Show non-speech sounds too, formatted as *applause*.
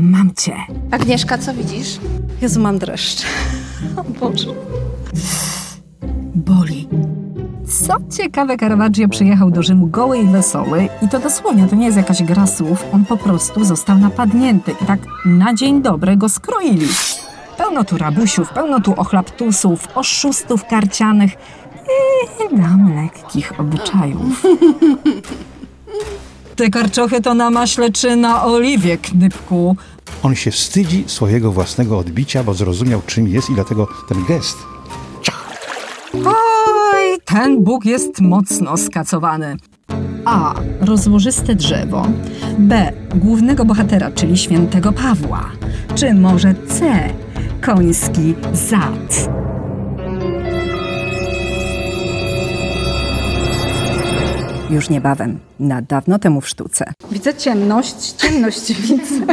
Mam cię. Agnieszka, co widzisz? Jezu, mam dreszcz. *laughs* O Boże. Boli. Co ciekawe, Caravaggio przyjechał do Rzymu goły i wesoły i to dosłownie, to nie jest jakaś gra słów, on po prostu został napadnięty i tak na dzień dobry go skroili. Pełno tu rabusiów, pełno tu ochlaptusów, oszustów karcianych i dam lekkich obyczajów. *laughs* Te karczochy to na maśle czy na oliwie, knypku. On się wstydzi swojego własnego odbicia, bo zrozumiał, czym jest i dlatego ten gest. Oj, ten Bóg jest mocno skacowany. A. Rozłożyste drzewo. B. Głównego bohatera, czyli świętego Pawła. Czy może C. Koński zad. Już niebawem, na dawno temu w sztuce. Widzę ciemność, ciemność widzę.